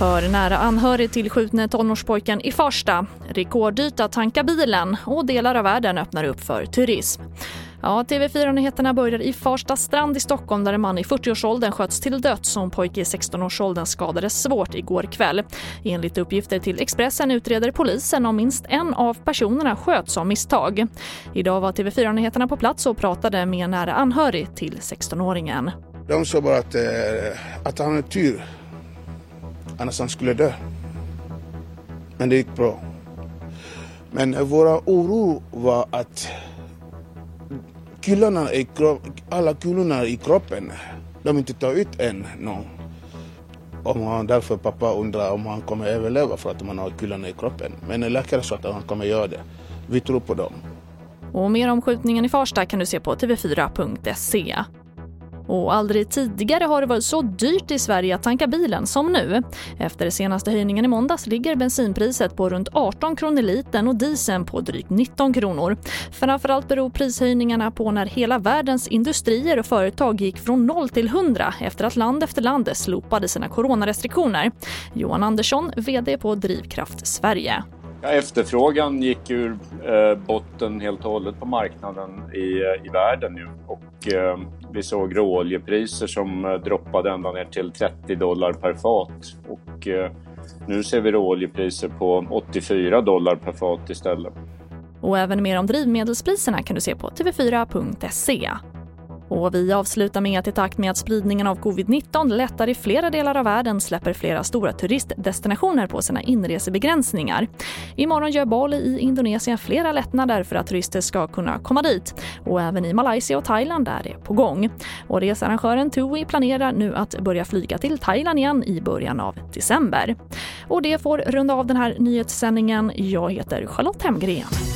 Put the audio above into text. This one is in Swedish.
Hör nära anhörig till skjutne tonårspojken i Farsta. Rekorddyrt att tanka bilen och delar av världen öppnar upp för turism. Ja, TV4-nyheterna börjar i Farsta strand i Stockholm där en man i 40-årsåldern sköts till döds och en pojke i 16-årsåldern skadades svårt igår kväll. Enligt uppgifter till Expressen utreder polisen om minst en av personerna sköts av misstag. Idag var TV4-nyheterna på plats och pratade med en nära anhörig till 16-åringen. De sa bara att, eh, att han hade tur annars han skulle dö. Men det gick bra. Men våra oro var att kulorna i alla kulorna i kroppen, de inte tar ut än någon. Om han, därför pappa undrar om han kommer överleva för att man har kulorna i kroppen. Men läkaren sa att han kommer göra det. Vi tror på dem. Och mer om skjutningen i Farsta kan du se på tv4.se. Och aldrig tidigare har det varit så dyrt i Sverige att tanka bilen som nu. Efter senaste höjningen i måndags ligger bensinpriset på runt 18 kronor litern och dieseln på drygt 19 kronor. Framförallt beror prishöjningarna på när hela världens industrier och företag gick från 0 till 100 efter att land efter land slopade sina coronarestriktioner. Johan Andersson, VD på Drivkraft Sverige. Ja, efterfrågan gick ur eh, botten helt och hållet på marknaden i, eh, i världen nu och eh, vi såg råoljepriser som eh, droppade ända ner till 30 dollar per fat och eh, nu ser vi råoljepriser på 84 dollar per fat istället. Och även mer om drivmedelspriserna kan du se på tv4.se. Och vi avslutar med att i takt med att spridningen av covid-19 lättar i flera delar av världen släpper flera stora turistdestinationer på sina inresebegränsningar. Imorgon gör Bali i Indonesien flera lättnader för att turister ska kunna komma dit. Och även i Malaysia och Thailand är det på gång. Och researrangören TUI planerar nu att börja flyga till Thailand igen i början av december. Och det får runda av den här nyhetssändningen. Jag heter Charlotte Hemgren.